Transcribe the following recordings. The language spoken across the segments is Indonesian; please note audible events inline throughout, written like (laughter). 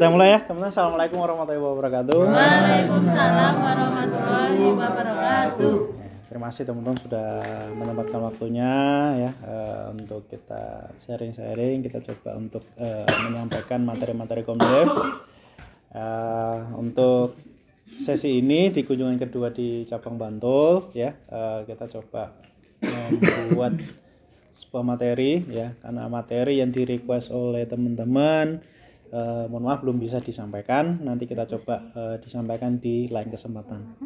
Kita mulai ya, teman-teman. Assalamualaikum warahmatullahi wabarakatuh. Waalaikumsalam warahmatullahi wabarakatuh. Terima kasih teman-teman sudah menempatkan waktunya ya eh, untuk kita sharing-sharing. Kita coba untuk eh, menyampaikan materi-materi Komdev. Eh, untuk sesi ini di kunjungan kedua di cabang Bantul ya eh, kita coba membuat sebuah materi ya karena materi yang di request oleh teman-teman eh, mohon maaf belum bisa disampaikan. Nanti kita coba eh, disampaikan di lain kesempatan.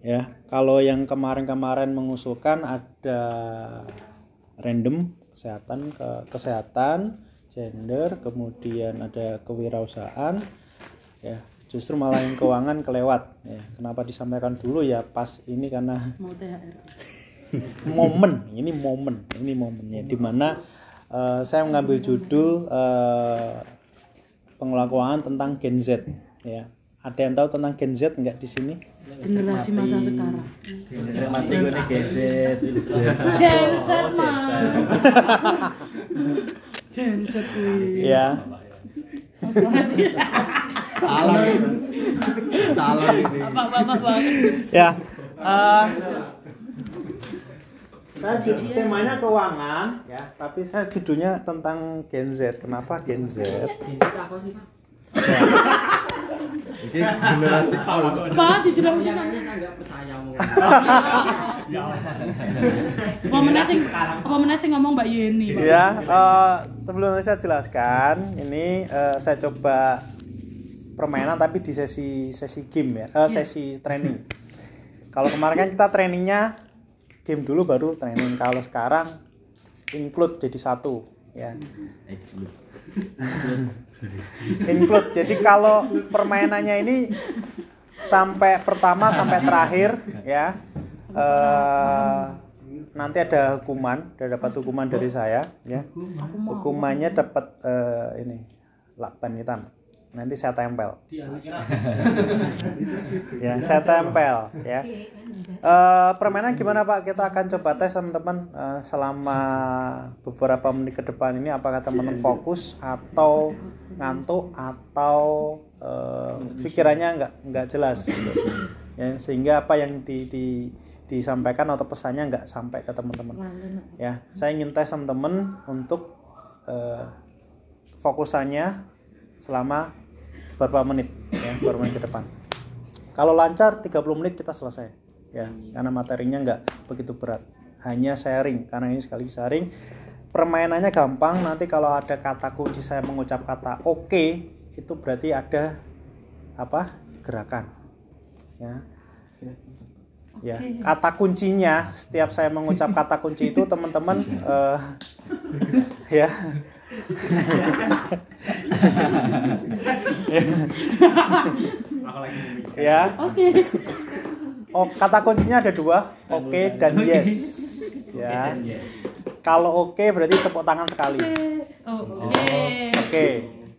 Ya kalau yang kemarin-kemarin mengusulkan ada random kesehatan ke kesehatan gender kemudian ada kewirausahaan ya justru malah yang keuangan kelewat. Ya kenapa disampaikan dulu? Ya pas ini karena momen ini momen ini momennya. Di mana eh, saya mengambil judul eh, pengelola keuangan tentang Gen Z ya ada yang tahu tentang Gen Z nggak di sini Generasi masa sekarang. Sering mati gue nih geset. Genset mah. Genset kuwi. ya Salah. Salah ini. Ya eh, saya ju- temanya keuangan ya tapi saya judulnya tentang Gen Z. Kenapa Gen Z? (laughs) Ini generasi Paul. Pak dijelasin. Apa menasing apa menasing ngomong Mbak Yeni, Pak? Ya, eh, sebelum saya jelaskan, ini eh, saya coba permainan tapi di sesi sesi game ya, eh, sesi training. Kalau kemarin kan kita trainingnya game dulu baru training. Kalau sekarang include jadi satu, ya. include. Jadi kalau permainannya ini sampai pertama sampai terakhir, ya. eh, nanti ada hukuman, ada dapat hukuman dari saya, ya. Hukumannya dapat eh, ini lakban hitam. Nanti saya tempel. (laughs) ya, saya tempel, ya. Eh, permainan gimana Pak? Kita akan coba tes teman-teman eh, selama beberapa menit ke depan ini apakah teman-teman fokus atau ngantuk atau eh, pikirannya nggak nggak jelas gitu. Ya, sehingga apa yang di, di- disampaikan atau pesannya nggak sampai ke teman-teman. Ya, saya ingin tes teman-teman untuk eh, fokusannya selama beberapa menit ya, beberapa menit ke depan. Kalau lancar 30 menit kita selesai ya, karena materinya nggak begitu berat. Hanya sharing karena ini sekali sharing. Permainannya gampang. Nanti kalau ada kata kunci saya mengucap kata oke, itu berarti ada apa? gerakan. Ya. Ya, kata kuncinya setiap saya mengucap kata kunci itu teman-teman eh, ya ya. Oke. oh kata kuncinya ada dua. Oke dan yes. Ya. kalau oke berarti tepuk tangan sekali. Oh, Oke. oke.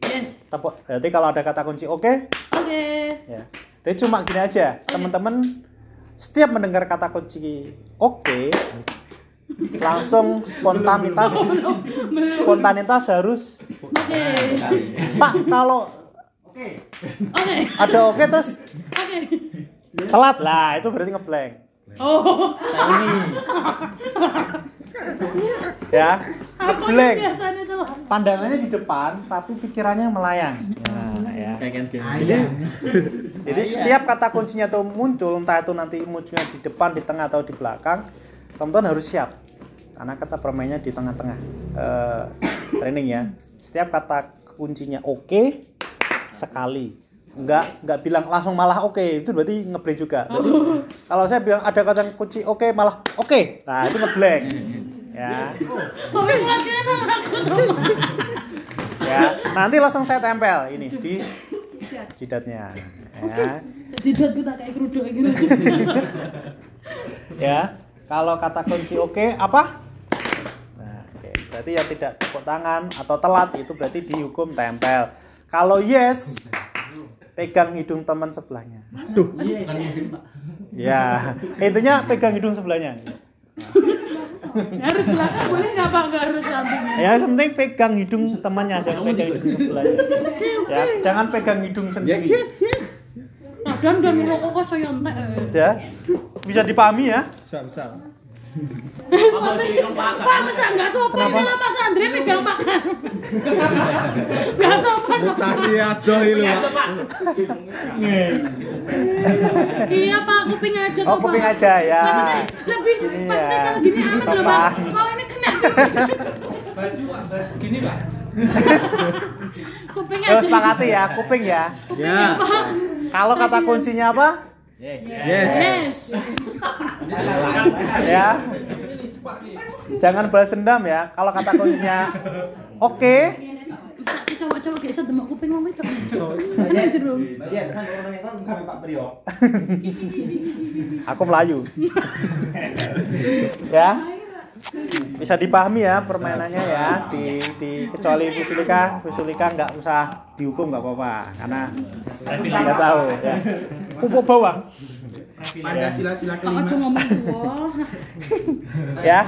Yes. tepuk berarti kalau ada kata kunci oke. Oke. ya. Jadi cuma gini aja teman-teman. Setiap mendengar kata kunci oke langsung spontanitas. Spontanitas harus. Oke. pak kalau Oke. ada oke terus? Oke. telat. Lah itu berarti ngeblank Oh. ini ya. Aku ngeblank pandangannya di depan tapi pikirannya melayang. Nah ya. Jadi jadi setiap kata kuncinya tuh muncul entah itu nanti munculnya di depan di tengah atau di belakang teman-teman harus siap karena kata permainnya di tengah-tengah Eh, training ya. Setiap kata kuncinya oke sekali. Nggak nggak bilang langsung malah oke. Itu berarti ngeblank juga. Berarti kalau saya bilang ada kata kunci oke malah oke. Nah itu ngeblank ya. Tuh. ya nanti langsung saya tempel ini di jidatnya. Ya. Jidat kita kayak kerudung (laughs) gitu. ya kalau kata kunci oke apa? nah oke berarti ya tidak tepuk tangan atau telat itu berarti dihukum tempel kalau yes pegang hidung teman sebelahnya ya intinya pegang hidung sebelahnya Harus belakang boleh nggak pak? Nggak harus sampingnya. Ya, yang penting pegang hidung temannya, jangan pegang hidung sebelahnya. Ya, jangan pegang hidung Yes, sendiri. yes, yes. Nah, dan dan rokok kok saya entek. Ya, bisa dipahami ya. Sam, sam. Pak, masa nggak sopan kalau Mas Andre pegang makan? Nggak sopan. Mutasi adoh itu, Pak. Iya Pak, kuping aja Oh, kok, Pak. kuping aja, ya. Maksudnya lebih, Gini maksudnya ya. kalau gini amat loh Pak. Kalau ini kena. Kuping aja. Terus sepakati ya, kuping ya. Ya. Pak. Kalau kata kuncinya apa? Yes. Yes. Ya. Jangan balas dendam ya. Kalau kata kuncinya oke, Bisa coba-coba kayak iso demek kuping wong wedok. Iya, jeruk. aku Melayu. ya. Bisa dipahami ya permainannya ya di di kecuali Busulika, Busulika nggak usah dihukum nggak apa-apa karena nggak tahu ya. Pupuk bawang Pancasila sila Pak aja ngomong ya.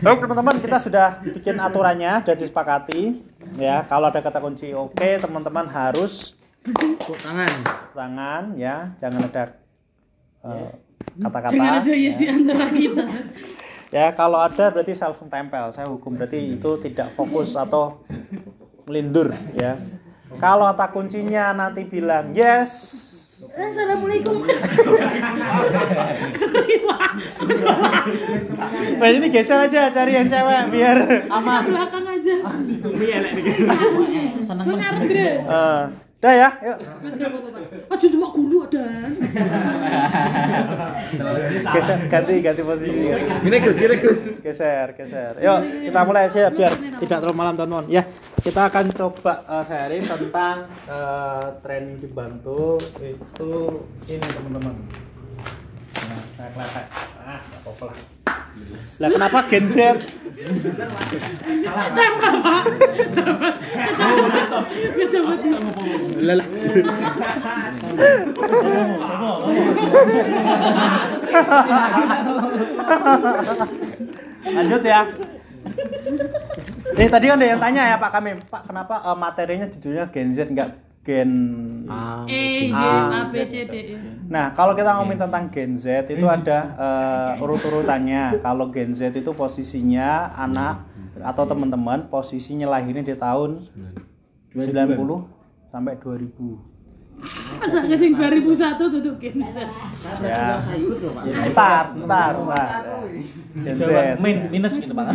Baik teman-teman kita sudah bikin aturannya dan disepakati ya kalau ada kata kunci oke teman-teman harus Tepuk tangan. tangan ya jangan ada eh, kata-kata Jangan ada yes di ya. antara kita. (laughs) ya kalau ada berarti saya langsung tempel saya hukum berarti itu tidak fokus atau melindur ya kalau kata kuncinya nanti bilang yes Assalamualaikum. (laughs) nah ini geser aja cari yang cewek biar aman Belakang aja. Seneng Andre. Udah ya yuk Wis gak apa-apa. Aja demek gulu dan. (laughs) geser ganti ganti posisi. Gini Gus, gini Gus. geser geser yuk kita mulai aja biar tidak terlalu malam teman-teman ya kita akan coba eh, sharing tentang eh, training dibantu itu ini teman-teman ah apa-apa lah kenapa Gen lanjut ya. Eh tadi kan ada yang tanya ya Pak Kamim. Pak kenapa eh, materinya judulnya Gen Z nggak Gen Ah. E, A, A, B, C, D, E. Nah, kalau kita ngomongin tentang Gen Z itu ada eh, urut-urutannya. Kalau Gen Z itu posisinya anak atau teman-teman posisinya lahirnya di tahun 90 sampai 2000. Masa nggak sing 2001 tutup Gen Z. Ya. Ntar, ntar, ntar. Gen Z. Min, minus gitu pak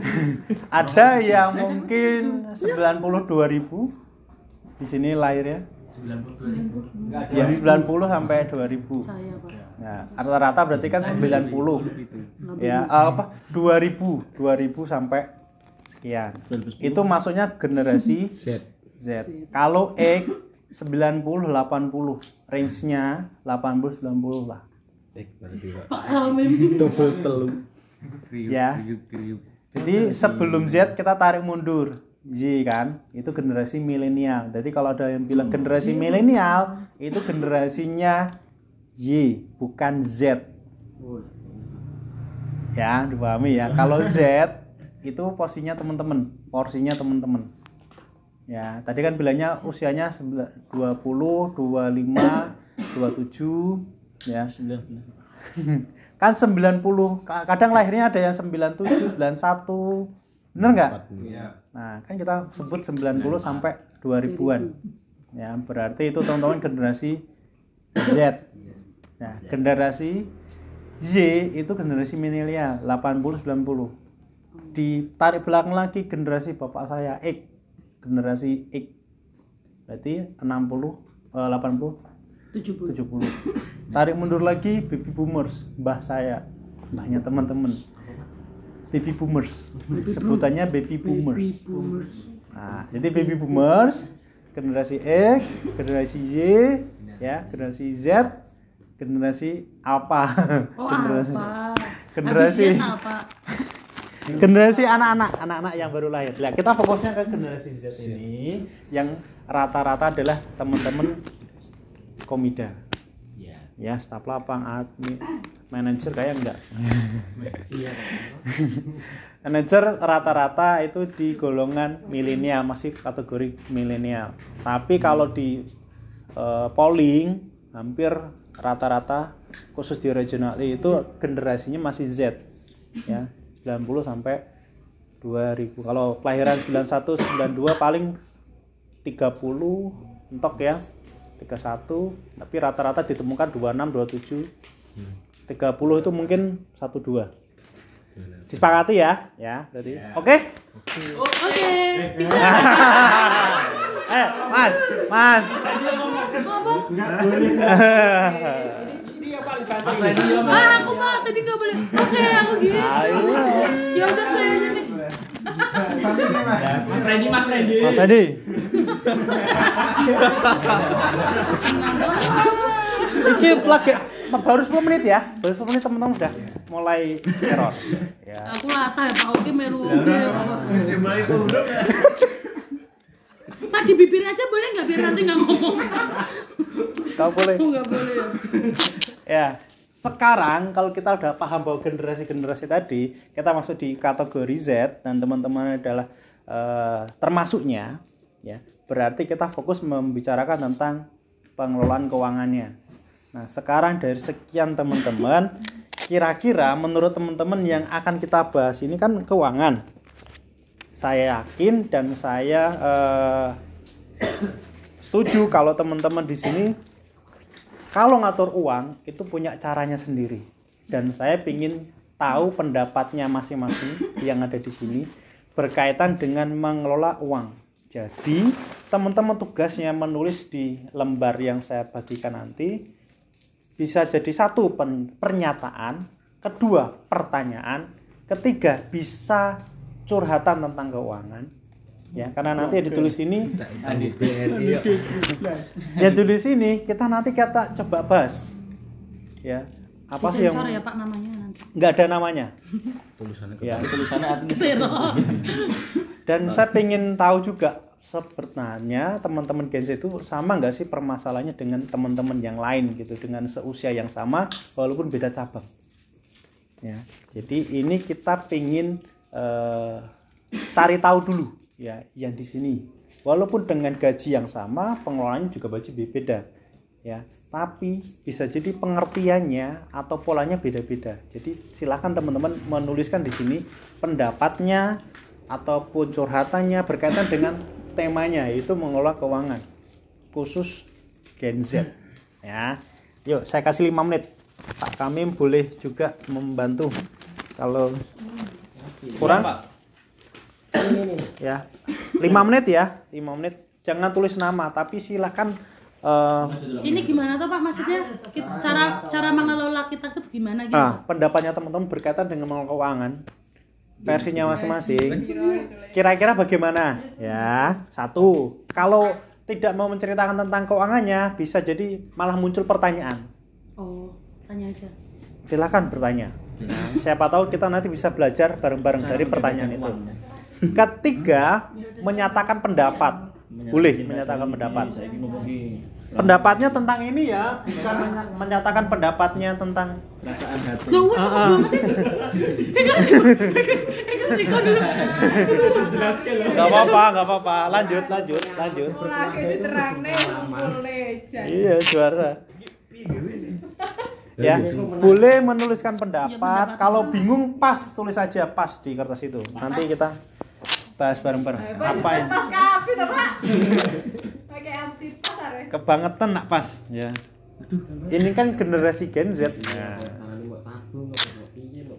(laughs) Ada yang mungkin 92 ribu di sini lahirnya. Ya, 90 sampai 2000. Saya, Pak. Nah, rata-rata berarti kan 90. Ya, eh, apa? 2000, 2000 sampai sekian. Itu maksudnya generasi (laughs) Z. Z. Kalau X 90 80, range-nya 80 90 lah. Berarti Pak. Pak Salmim. Double telu. Ya. Jadi sebelum Z kita tarik mundur. Y kan, itu generasi milenial. Jadi kalau ada yang bilang generasi milenial, itu generasinya Y, bukan Z. Ya, dipahami ya. Kalau Z itu posisinya teman-teman, porsinya teman-teman. Ya, tadi kan bilangnya usianya 20, 25, 27, ya. (laughs) kan 90 ka- kadang lahirnya ada yang 97 91 bener nggak? Nah kan kita sebut 90 sampai 2000-an ya berarti itu teman-teman generasi Z. Nah generasi Z itu generasi milenial 80 90 ditarik belakang lagi generasi bapak saya X. Generasi X. Berarti 60 eh, 80 70. 70 tarik mundur lagi baby boomers mbah saya mbahnya teman-teman baby boomers. Sebutannya baby boomers. Boomers. nah jadi baby boomers generasi X generasi Y ya generasi Z generasi apa? Oh, (laughs) generasi apa? generasi Z apa? (laughs) generasi anak-anak anak-anak yang baru lahir. Nah, kita fokusnya ke generasi Z ini yang rata-rata adalah teman-teman komida. Ya staf lapang admin manajer kayak enggak (laughs) manajer rata-rata itu di golongan milenial masih kategori milenial. Tapi kalau di eh, polling hampir rata-rata khusus di regional itu generasinya masih Z ya. 90 sampai 2000 kalau kelahiran 91 92 paling 30 entok ya 31 tapi rata-rata ditemukan 26 27 30 itu mungkin 12 disepakati ya ya berarti oke Oke, bisa. (laughs) eh mas mas Ah, aku pak tadi nggak boleh. Oke, aku gini. ayo Ya udah saya aja nih. Mas Randy, Mas Randy. mas Edi Iki lagi baru 10 menit ya. Baru 10 menit teman-teman udah mulai error. Ya. Aku latah ya pak. Oke, melu oke. Pak. Di bibir aja boleh nggak biar nanti nggak ngomong. kau boleh. Aku nggak boleh ya. ya. Sekarang kalau kita udah paham bahwa generasi-generasi tadi kita masuk di kategori Z dan teman-teman adalah eh, termasuknya ya. Berarti kita fokus membicarakan tentang pengelolaan keuangannya nah sekarang dari sekian teman-teman kira-kira menurut teman-teman yang akan kita bahas ini kan keuangan. Saya yakin dan saya eh, setuju kalau teman-teman di sini kalau ngatur uang itu punya caranya sendiri. Dan saya ingin tahu pendapatnya masing-masing yang ada di sini berkaitan dengan mengelola uang. Jadi teman-teman tugasnya menulis di lembar yang saya bagikan nanti bisa jadi satu pen- pernyataan, kedua pertanyaan, ketiga bisa curhatan tentang keuangan. Ya, karena nanti yang ditulis ini BNI (laughs) yang tulis ini kita nanti kita coba bahas ya. Apa sih yang ya pak namanya nanti. nggak ada namanya. Tulisannya ya. Tulisannya dan saya pengen tahu juga sebenarnya teman-teman Gen Z itu sama nggak sih permasalahannya dengan teman-teman yang lain gitu dengan seusia yang sama walaupun beda cabang? Ya jadi ini kita pengen eh, cari tahu dulu ya yang di sini. Walaupun dengan gaji yang sama pengelolaannya juga gaji beda ya. Tapi bisa jadi pengertiannya atau polanya beda-beda. Jadi silahkan teman-teman menuliskan di sini pendapatnya ataupun curhatannya berkaitan dengan temanya yaitu mengelola keuangan khusus Gen Z. Ya yuk saya kasih 5 menit. Pak Kamim boleh juga membantu. Kalau kurang? Pak. ya 5 menit ya 5 menit. Jangan tulis nama tapi silakan eh, Ini gimana tuh pak? Maksudnya Ki- cara cara mengelola kita tuh gimana gitu? ah, pendapatnya teman-teman berkaitan dengan mengelola keuangan versinya masing-masing. Kira-kira bagaimana? Ya satu. Kalau tidak mau menceritakan tentang keuangannya bisa jadi malah muncul pertanyaan. Oh tanya aja. silakan bertanya. Nah, siapa tahu kita nanti bisa belajar bareng-bareng dari pertanyaan itu. ketiga menyatakan pendapat. Boleh menyatakan pendapat pendapatnya tentang ini ya bukan menya- menyatakan pendapatnya tentang perasaan hati. Wah cepet Ah, ah. banget dulu. nggak apa-apa nggak apa-apa. Lanjut lanjut lanjut. Iya juara. Ya boleh menuliskan pendapat. Pendapat. kalau bingung pas tulis aja pas di kertas itu. Nanti kita bahas bareng-bareng. Apa yang (laughs) pakai MC pasar ya kebangetan nak pas ya. Ini kan generasi Gen Z. Nah,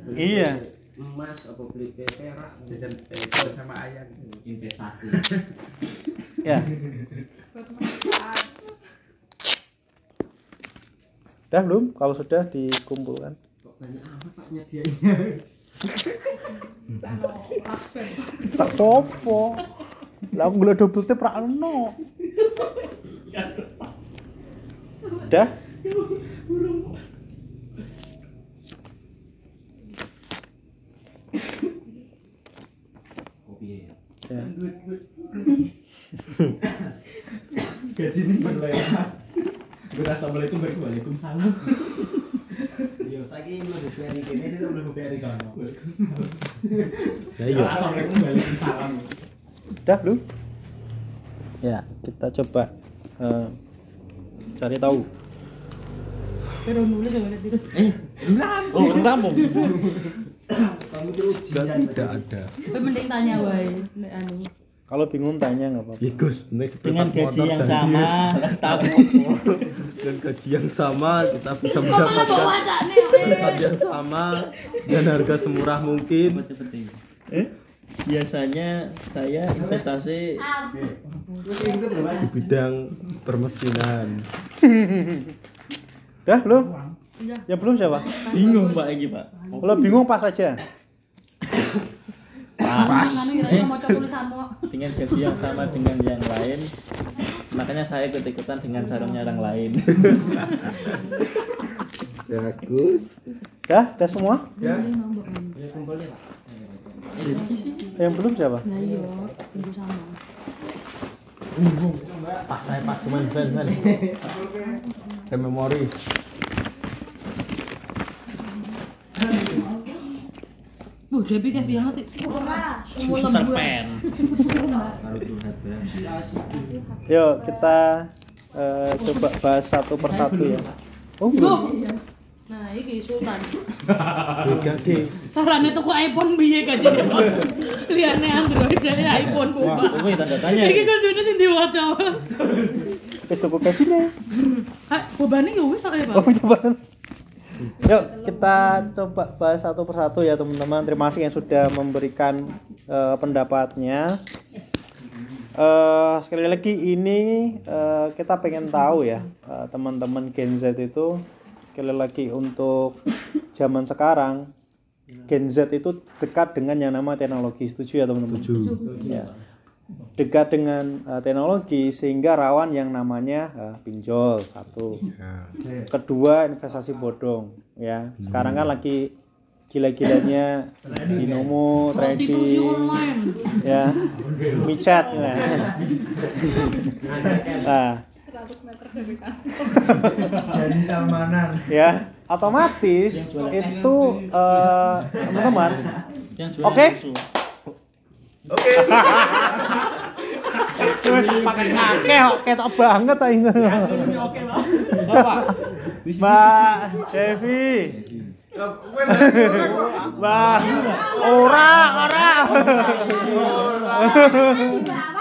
beli Iya. emas apa beli perak jajan sama ayam. Investasi. (laughs) Ya. Udah belum? Kalau sudah dikumpulkan. Kok banyak amat pak nyediainya (laughs) tak popo lah aku gula double tip ra ono udah kopi ya ya. Gaji ini. Gue Assalamualaikum, Waalaikumsalam. iya Yo, saiki mlebu kene sih mlebu BRI kono. Ya iya. Assalamualaikum waalaikumsalam. Udah belum? Ya, kita coba eh, cari tahu. Ya itu. Oh, rampung. Kamu tidak ada Tapi mending tanya wae nek anu. Kalau bingung tanya nggak apa-apa. ya Gus dengan gaji yang dan sama (laughs) tahu dengan gaji yang sama kita bisa mendapatkan tempat yang sama dan harga semurah mungkin eh biasanya saya investasi di bidang permesinan (laughs) Udah belum? Ya belum siapa? bingung pak ini pak Kalau bingung pas aja. (laughs) Pas. Anu mau tulisanmu. dengan gaji yang sama dengan yang lain makanya saya ikut ikutan dengan sarungnya orang lain (laughs) bagus Udah, udah semua? Ya. Yang belum siapa? Nah iya, minggu sama. Pas saya pas cuman ban ban. ke memori Uh, Debbie kayak banget. Semua suster pen Yuk, kita eh, coba bahas satu persatu ya. Oh, belum. Nah, iki Sultan. Deh. Sarane tuku iPhone piye gajine, Pak? Liane Android dari iPhone ku, Pak. ini tanda tanya Iki kan duitnya sing diwaca. Wis tuku kesine. Kak, bobane ya wis kok ya, Pak. Oh, coba. Yuk, kita coba bahas satu persatu ya, teman-teman. Terima kasih yang sudah memberikan eh, pendapatnya. Eh, sekali lagi ini eh, kita pengen tahu ya, eh, teman-teman Gen Z itu sekali lagi untuk zaman sekarang Gen Z itu dekat dengan yang nama teknologi. Setuju ya, teman-teman? tujuh ya dekat dengan uh, teknologi sehingga rawan yang namanya uh, pinjol satu kedua investasi bodong ya sekarang kan lagi gila-gilanya binomo trading online. ya (laughs) micet ya. nah 100 meter dari kasur. (laughs) Dari Salmanan. ya otomatis itu uh, teman-teman. Oke. susu (laughs) Wes pakai ngake kok ketok banget saya Mbak Devi. Mbak ora. Ora (laughs)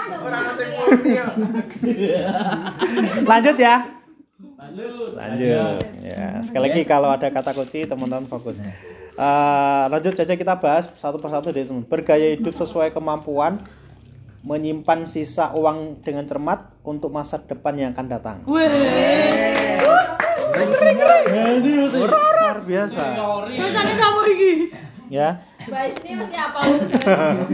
Lanjut ya. Lanjut. Ya sekali lagi kalau ada kata kunci teman-teman fokus. Eh, lanjut saja kita bahas satu persatu deh teman bergaya hidup sesuai kemampuan menyimpan sisa uang dengan cermat untuk masa depan yang akan datang. Luar biasa. Tulisannya sama iki. ya. Mbak Isni mesti apa?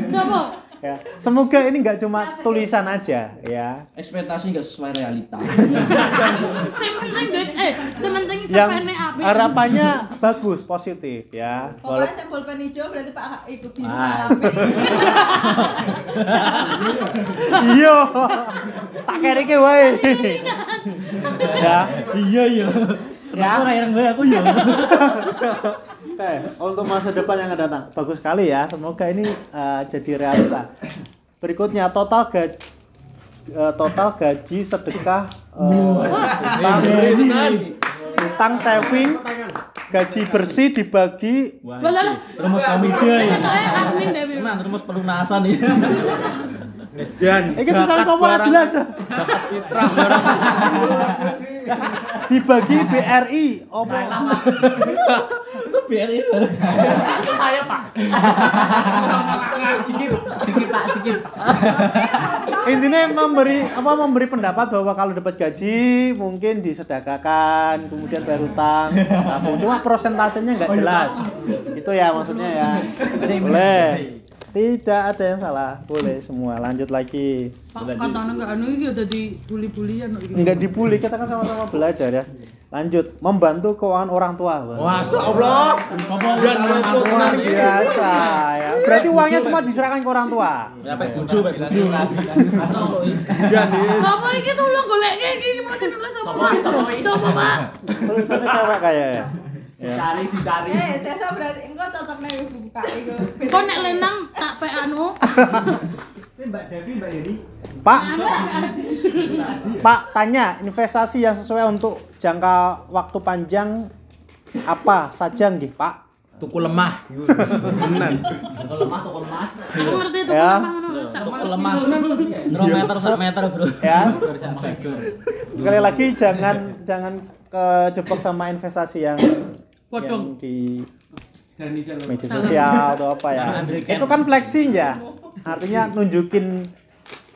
Siapa? Ya. Semoga ini nggak cuma tulisan aja ya. Ekspektasi nggak sesuai realita. (laughs) Sing penting duit eh, sing penting yang harapannya bagus positif ya. Walau- yang bolpen hijau berarti Pak itu biru Ah. Pak (laughs) iya. Tak kere ke wae (laughs) ya. Iya iya. Ya. Orang yang gue aku ya Oke, untuk masa depan yang akan datang. Bagus sekali ya. Semoga ini uh, jadi realita. Berikutnya total gaji total gaji sedekah uh, utang, utang saving gaji bersih dibagi rumus kamida ya. Tenan, rumus pelunasan ya Jan ini tulisan sopo ora jelas zakat fitrah barang dibagi BRI opo biar itu saya pak. Sikit sikit pak sikit. Intinya memberi apa memberi pendapat bahwa kalau dapat gaji mungkin disedekahkan kemudian bayar utang cuma prosentasenya nggak jelas. Itu ya maksudnya ya. Boleh tidak ada yang salah. Boleh semua. Lanjut lagi. Pak katanya enggak anu iki udah dibully-bulian kok iki. nggak dibully kita kan sama-sama belajar ya. Lanjut. Membantu keuangan orang tua. Wah, Masya Allah. Luar biasa ya. Berarti uangnya semua diserahkan ke orang tua? Ya pak buju pak buju Jan ini Sopo iki tolong golekke iki mau nulis sapa Pak? Pak? cewek ya Dicari, dicari. Eh, sesa berarti engko cocok nek buka iku. Kok nek lenang tak pe anu. Mbak Devi, Mbak Yeni. Pak, Pak tanya investasi yang sesuai untuk jangka waktu panjang apa saja nggih Pak? Tuku lemah. Kalau lemah toko emas. Aku ngerti itu Ya. Untuk meter. lemah. Rong meter sak meter, Bro. Ya. Sekali lagi jangan jangan kejebak sama investasi yang Bodong. yang di media sosial atau apa ya. Itu kan flexing ya. Artinya nunjukin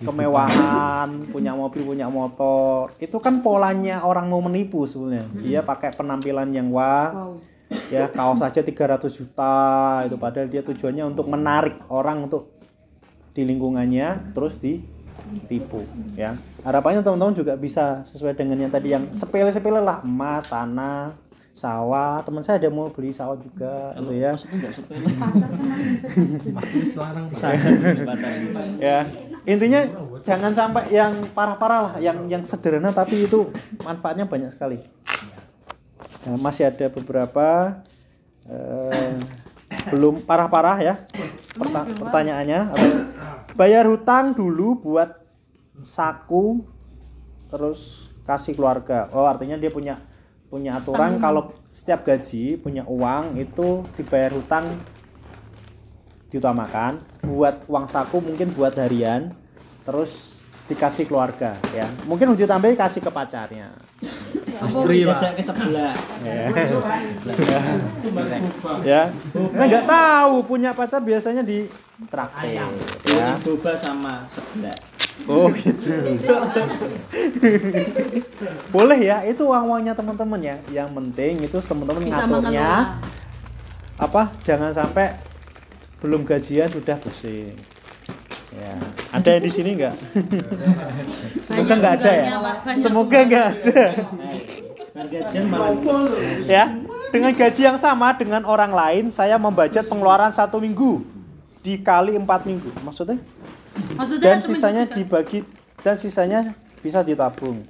kemewahan, punya mobil, punya motor. Itu kan polanya orang mau menipu sebenarnya. Dia pakai penampilan yang wah. Ya, kaos saja 300 juta itu padahal dia tujuannya untuk menarik orang untuk di lingkungannya terus ditipu ya. Harapannya teman-teman juga bisa sesuai dengan yang tadi yang sepele-sepele lah, emas, tanah, sawah. Teman saya ada mau beli sawah juga gitu ya. Maksudnya enggak sepele. ya. Intinya jangan sampai yang parah-parah lah yang yang sederhana tapi itu manfaatnya banyak sekali. Nah, masih ada beberapa eh, belum parah-parah ya perta- pertanyaannya. Atau bayar hutang dulu buat saku terus kasih keluarga. Oh artinya dia punya punya aturan kalau setiap gaji punya uang itu dibayar hutang diutamakan buat uang saku mungkin buat harian terus dikasih keluarga ya. Mungkin uji tambahin kasih ke pacarnya. Istri jajak ke sebelah. ya. Karena nggak tahu punya pacar biasanya di traktir ya. Boba sama sebelah. Oh gitu. Boleh ya itu uang uangnya teman-teman ya. Yang penting itu teman-teman ngaturnya. apa jangan sampai belum gajian sudah pusing. Ya. Ada yang di sini nggak? Semoga nggak ada ya. Semoga nggak ada. Gajian malah ya dengan gaji yang sama dengan orang lain saya membajat pengeluaran satu minggu dikali empat minggu. Maksudnya Maksudnya dan cuma sisanya juta. dibagi dan sisanya bisa ditabung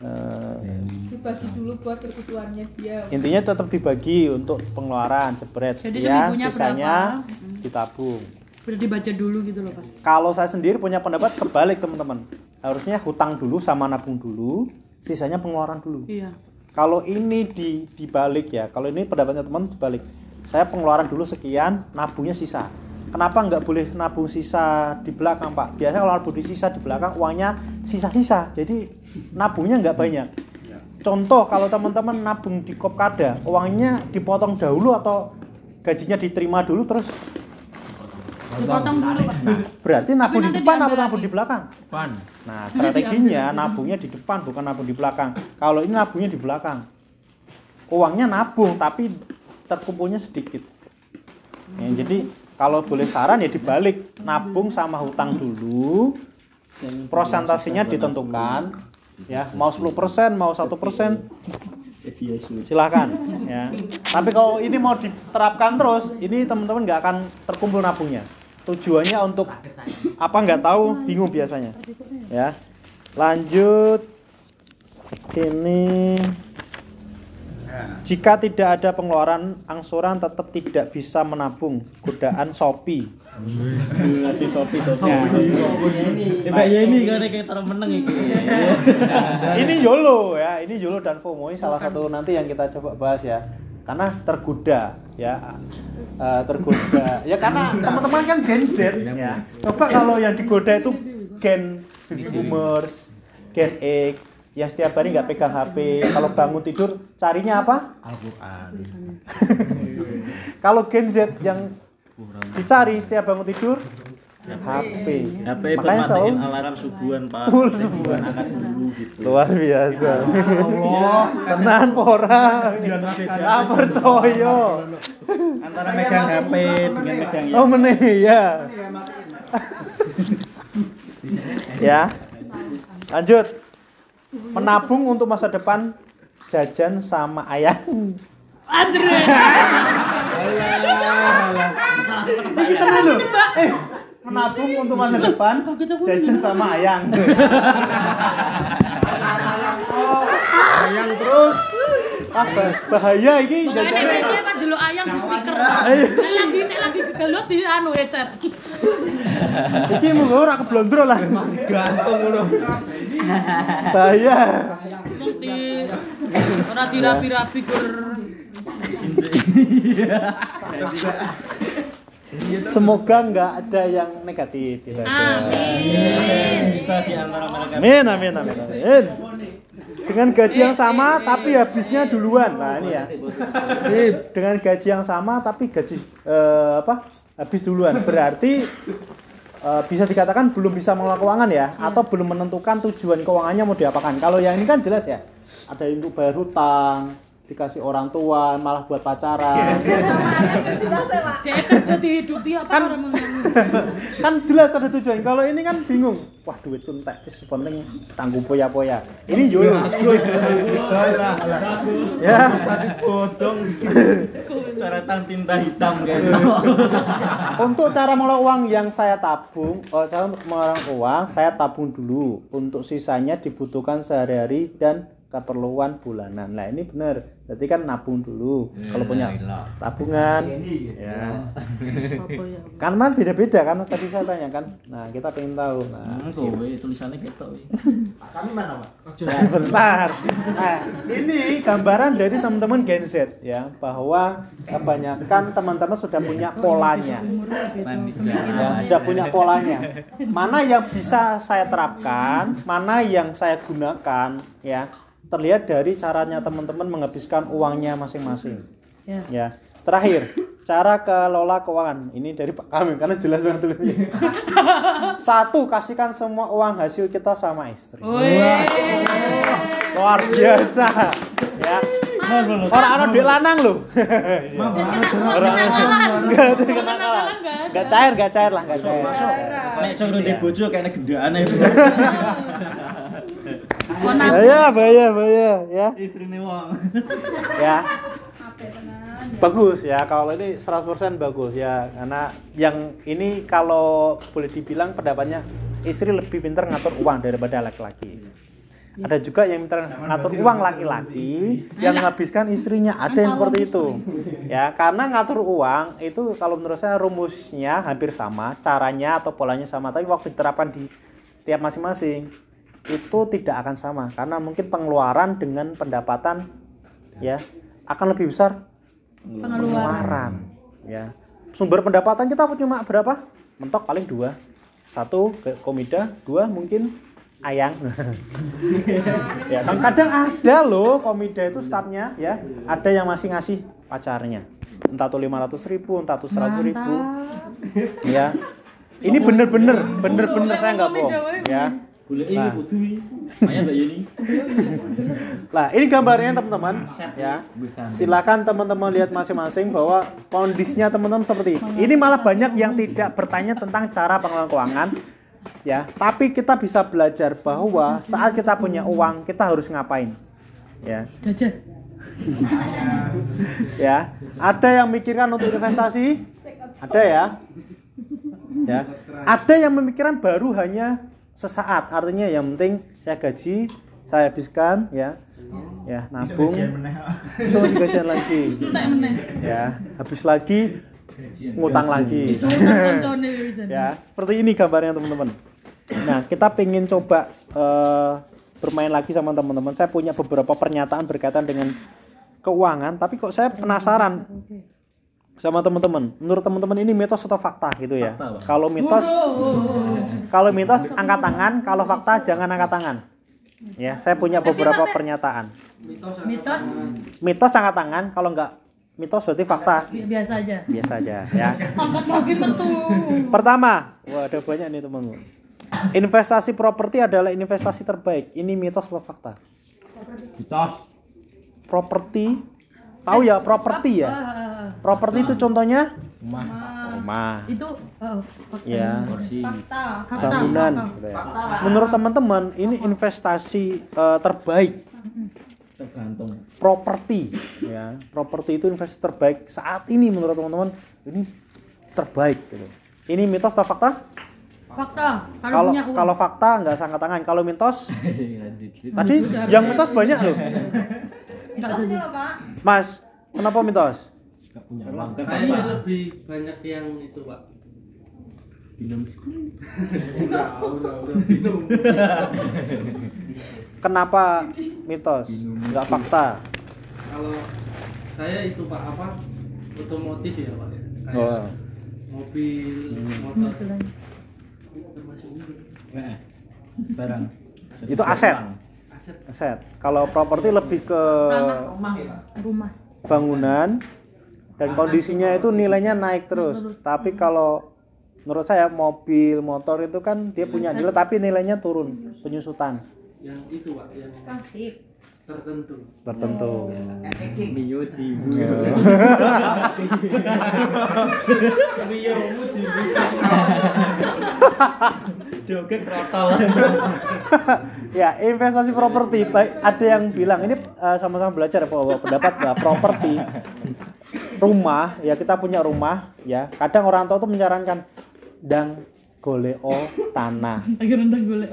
Eh, Dibagi dulu buat kebutuhannya dia. intinya tetap dibagi untuk pengeluaran jebret sekian sisanya berapa? ditabung Udah dibaca dulu gitu loh, Pak. kalau saya sendiri punya pendapat kebalik teman-teman harusnya hutang dulu sama nabung dulu sisanya pengeluaran dulu Iya. kalau ini di dibalik ya kalau ini pendapatnya teman dibalik saya pengeluaran dulu sekian nabungnya sisa kenapa nggak boleh nabung sisa di belakang pak biasanya kalau nabung di sisa di belakang uangnya sisa-sisa jadi nabungnya nggak banyak contoh kalau teman-teman nabung di kopkada uangnya dipotong dahulu atau gajinya diterima dulu terus Dipotong dulu, Pak. berarti nabung di depan atau nabung di belakang Pan. Nah, strateginya nabungnya di depan bukan nabung di belakang. Kalau ini nabungnya di belakang. Uangnya nabung tapi terkumpulnya sedikit. Ya, jadi kalau boleh saran ya dibalik, nabung sama hutang dulu. Prosentasenya ditentukan ya, mau 10%, mau 1%, silakan ya. Tapi kalau ini mau diterapkan terus, ini teman-teman nggak akan terkumpul nabungnya. Tujuannya untuk apa nggak tahu, bingung biasanya. Ya. Lanjut. Ini jika tidak ada pengeluaran angsuran tetap tidak bisa menabung godaan Shopee. ngasih sopi sopi. Ya. Mbak Yeni kan kayak terus meneng iki. (laughs) ini YOLO ya, ini YOLO dan FOMO ini salah satu nanti yang kita coba bahas ya. Karena tergoda ya. Eh, tergoda. Ya karena teman-teman kan Gen Z ya. Coba kalau yang digoda itu Gen baby boomers, Gen X yang setiap hari nggak pegang HP, kalau bangun tidur carinya apa? Al-Qur'an. (laughs) Kalau Gen Z yang dicari setiap bangun tidur HP. HP buat Makanya matiin selalu alarm subuhan pak. Full subuhan. Angkat dulu gitu. luar biasa. Allah, (laughs) tenan pora. Ah percaya. Antara megang HP dengan megang Oh meneh ya. ya. Lanjut. Menabung untuk masa depan jajan sama ayam. Andre. Eh, menabung untuk masa depan jajan sama ayang. Ayang terus. Apa bahaya ini Pokoknya nek jajare. PC pas delok ayam di speaker. Ayo. Nek lagi nek lagi gegelut di anu headset. Iki mung ora keblondro lah. Gantung ngono. Bahaya. Ora dirapi-rapi gur. Semoga nggak ada yang negatif. Amin. Mereka. Amin, amin, amin, amin. Dengan gaji yang sama tapi habisnya duluan. Nah, ini ya. Dengan gaji yang sama tapi gaji eh, apa? Habis duluan. Berarti eh, bisa dikatakan belum bisa mengelola keuangan ya atau belum menentukan tujuan keuangannya mau diapakan. Kalau yang ini kan jelas ya. Ada untuk bayar hutang, dikasih orang tua, malah buat pacaran. Jelas ya, Pak. Dia kerja dihidupi apa Kan- (laughs) kan jelas ada tujuan. Kalau ini kan bingung. Wah, duit tuh entek wis penting tanggung poya-poya. Ini yo. Ya. Tadi bodong. Coretan tinta hitam kayak Untuk cara mengelola uang yang saya tabung, oh, cara mengelola uang saya tabung dulu. Untuk sisanya dibutuhkan sehari-hari dan keperluan bulanan. Nah ini benar. Berarti kan nabung dulu. Kalau punya tabungan, ya. Apa ya? Kan man beda-beda kan tadi saya tanya kan. Nah kita pengen tahu. Nah, Kowe tulisannya gitu. Kami mana, Pak? Nah, bentar. Nah, ini gambaran dari teman-teman Gen Z ya, bahwa kebanyakan teman-teman sudah punya polanya. Ya, sudah punya polanya. Mana yang bisa saya terapkan, mana yang saya gunakan ya. Terlihat dari caranya teman-teman menghabiskan uangnya masing-masing. Ya. Ya. Terakhir, cara kelola keuangan. Ini dari Pak Kamil karena jelas banget tulisnya. (laughs) Satu, kasihkan semua uang hasil kita sama istri. Woi. luar biasa ya orang anak duit lanang loh orang nggak ada kenakalan nggak cair nggak cair lah nggak cair Nek suruh di bojo kayak gendaan aja. (laughs) Onas. bahaya bahaya bahaya ya. Istrine wong. ya. Bagus ya. Kalau ini 100% bagus ya. Karena yang ini kalau boleh dibilang pendapatnya istri lebih pintar ngatur uang daripada laki-laki. Ada juga yang pintar ngatur uang laki-laki yang menghabiskan istrinya. Ada yang seperti itu. Ya karena ngatur uang itu kalau menurut saya rumusnya hampir sama caranya atau polanya sama tapi waktu diterapkan di tiap masing-masing itu tidak akan sama karena mungkin pengeluaran dengan pendapatan ya akan lebih besar. Pengeluaran. pengeluaran ya. Sumber pendapatan kita cuma berapa? Mentok paling dua. Satu ke komida. Dua mungkin ayang. (laughs) Ya kan kadang ada loh komida itu stafnya ya. Ada yang masih ngasih pacarnya. Entah tuh 500 ribu entah tuh 100 ribu. Ya. Ini bener-bener bener-bener saya nggak bohong ya Nah. Nah, (laughs) ini gambarnya teman-teman ya. Silakan teman-teman lihat masing-masing bahwa kondisinya teman-teman seperti ini. Ini malah banyak yang tidak bertanya tentang cara pengelolaan keuangan ya, tapi kita bisa belajar bahwa saat kita punya uang, kita harus ngapain. Ya. Jajan. (laughs) Ya. Ada yang mikirkan untuk investasi? Ada ya. Ya. Ada yang memikirkan baru hanya sesaat. Artinya yang penting saya gaji, saya habiskan ya. Ya, nabung. Terus gajian lagi. Ya, habis lagi ngutang lagi. (laughs) Ya, seperti ini gambarnya teman-teman. Nah, kita pengen coba eh, bermain lagi sama teman-teman. Saya punya beberapa pernyataan berkaitan dengan keuangan, tapi kok saya penasaran sama teman-teman. Menurut teman-teman ini mitos atau fakta gitu ya? Kalau mitos, kalau mitos angkat tangan, kalau fakta jangan angkat tangan. Ya, saya punya beberapa pernyataan. Mitos Mitos angkat tangan, kalau nggak mitos berarti fakta. bi- biasa aja. Biasa aja ya. Angkat lagi metu. Pertama, wah ada banyak nih teman-teman. Investasi properti adalah investasi terbaik. Ini mitos atau fakta? Mitos. Properti, tahu ya properti ya? Ah, ah, ah. Properti itu contohnya Rumah. rumah, Itu fakta. ya. Fakta. Bangunan. fakta. Menurut teman-teman, ini investasi eh, terbaik Tergantung. properti, ya. Properti itu investasi terbaik saat ini menurut teman-teman. Ini terbaik. Gitu. Ini mitos atau fakta? Fakta. Kalau Kalau fakta nggak usah angkat tangan. Kalau mitos (laughs) Lanjut. Tadi yang mitos banyak loh. Enggak Mas, kenapa mitos? Gak punya Emang uang. kan Kayaknya lebih banyak yang itu pak. Minum. Udah, udah, udah minum. Kenapa mitos? Enggak fakta. Kalau saya itu pak apa otomotif ya pak ya. Kayak Oh. mobil, motor. Termasuk itu. Eh, barang. Itu aset. Aset. Aset. Kalau properti lebih ke Tanah. Rumah ya, Pak? Rumah. bangunan dan kondisinya itu nilainya naik terus. Tapi kalau menurut saya mobil, motor itu kan dia punya nilai tapi nilainya turun penyusutan Yang itu pak, yang Kasih. Tertentu. tertentu. Mio di (laughs) Joget protol. Ya, investasi properti baik ada yang bilang ini eh, sama-sama belajar bahwa pendapat bahwa properti rumah ya kita punya rumah ya kadang orang tua tuh menyarankan dan goleo tanah. (laughs) Lagi rendang golek.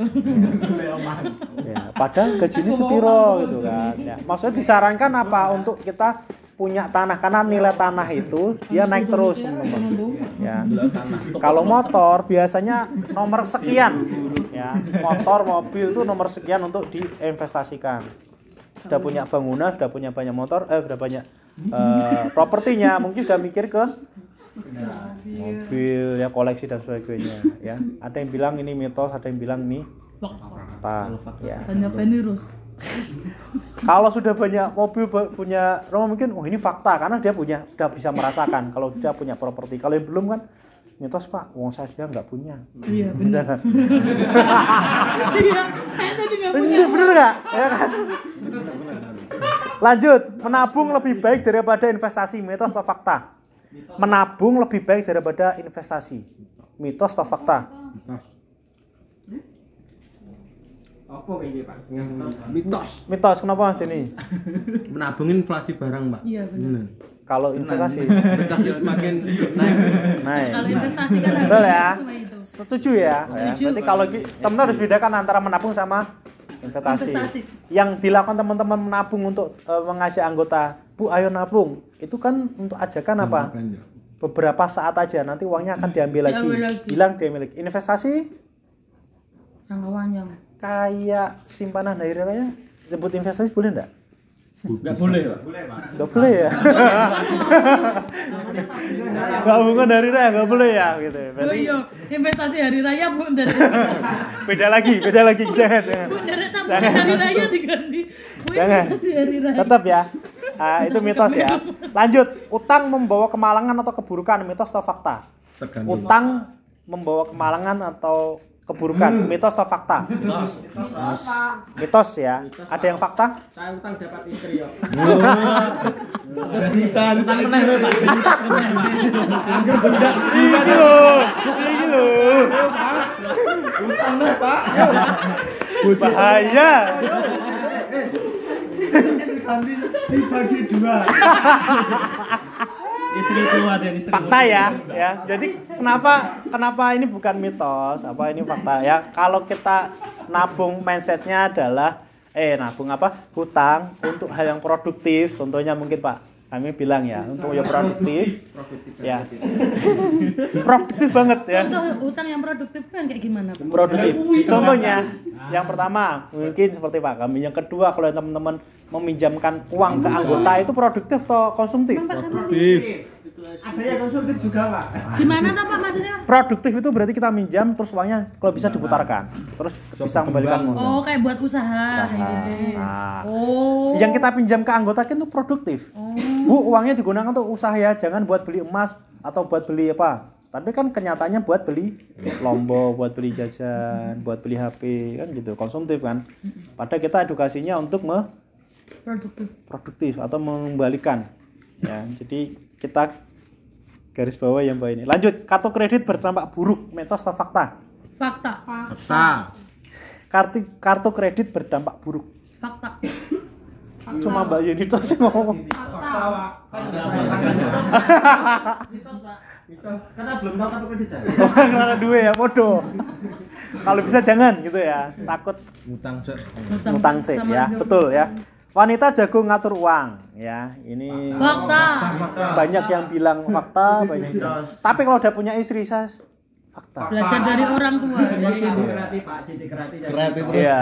ya padahal gajinya sepiro gitu kan. Ya maksudnya disarankan apa untuk kita punya tanah? Karena nilai tanah itu dia naik terus teman-teman ya. Kalau motor biasanya nomor sekian. Ya motor mobil itu nomor sekian untuk diinvestasikan. Sudah punya bangunan sudah punya banyak motor eh sudah banyak eh, propertinya. Mungkin sudah mikir ke mobil. Ya koleksi dan sebagainya ya. Ada yang bilang ini mitos ada yang bilang ini fakta ya. Hanya virus. kalau sudah banyak mobil punya rumah mungkin oh ini fakta karena dia punya sudah bisa merasakan kalau dia punya properti. Kalau yang belum kan mitos pak uang saya dia nggak punya. Iya (laughs) benar. Iya. Saya tadi nggak punya. bener nggak? Ya kan? Lanjut menabung lebih baik daripada investasi mitos atau fakta menabung lebih baik daripada investasi mitos atau fakta Apa ini, Pak? Mitos. mitos kenapa mas ini Menabung inflasi barang, Pak. Iya benar. Kalau investasi Inflasi semakin naik. naik Kalau investasi kan harus ya. sesuai itu. Setuju ya. ya. Setuju. Berarti kalau teman harus bedakan antara menabung sama investasi. Investasi. Yang dilakukan teman-teman menabung untuk eh, mengajak anggota, "Bu, ayo nabung." Itu kan untuk ajakan apa? Beberapa saat aja nanti uangnya akan diambil lagi. Diambil lagi. Bilang dia milik. Investasi Jangka panjang. kayak simpanan hari raya sebut investasi boleh enggak? Enggak boleh, Pak. Enggak boleh ya. Gabungan hari raya enggak boleh ya gitu. Oh Berarti iya, investasi hari raya bu dari (laughs) beda lagi, beda lagi jangan. jangan. bu dari tabungan hari raya diganti. Bu, Jangan. investasi hari raya. Tetap ya. Ah, itu mitos ya. Lanjut, utang membawa kemalangan atau keburukan, mitos atau fakta? Tergantung. Utang membawa kemalangan atau keburukan, mitos atau fakta? Mitos ya. Ada yang fakta? Saya utang dapat istri ya. Utang meneh lho, Pak. Bahaya. Dibagi dua. (laughs) Istri tua dan istri Fakta ya, ya. Jadi kenapa kenapa ini bukan mitos? Apa ini fakta ya? Kalau kita nabung mindsetnya adalah eh nabung apa? Hutang untuk hal yang produktif. Contohnya mungkin Pak kami bilang ya untuk yang produktif. (laughs) Ya. (laughs) produktif. Banget ya. Contoh utang yang produktif kan kayak gimana bu? produktif. Contohnya yang pertama mungkin seperti pak kami yang kedua kalau teman-teman meminjamkan uang ke anggota itu produktif atau konsumtif? Produktif. Ada yang konsumtif juga, Pak. Gimana tuh pak maksudnya? produktif itu berarti kita minjam terus uangnya kalau bisa diputarkan terus bisa membalikan modal Oh kayak buat usaha. Usaha. gitu. Nah, Oh. yang kita pinjam ke anggota kan itu produktif Oh. bu uangnya digunakan untuk usaha ya jangan buat beli emas atau buat beli apa tapi kan kenyataannya buat beli lombok buat beli jajan buat beli HP kan gitu konsumtif kan padahal kita edukasinya untuk me produktif. produktif atau mengembalikan ya jadi kita garis bawah yang bawah ini. Lanjut kartu kredit berdampak buruk. Mitos atau fakta? Fakta. Fakta. kartu kartu kredit berdampak buruk. Fakta. cuma mbak Yuni tuh sih ngomong. Karena belum tahu kartu kredit saya. (laughs) Karena dua ya bodoh. Kalau bisa jangan gitu ya. Takut Utang se. utang sih ya. Betul ya wanita jago ngatur uang ya ini Fakta. banyak yang bilang fakta banyak yang tapi kalau udah punya istri saya fakta Belajar dari orang tua, dari ibu. Kreatif Pak, jadi kreatif. Kreatif terus. Iya.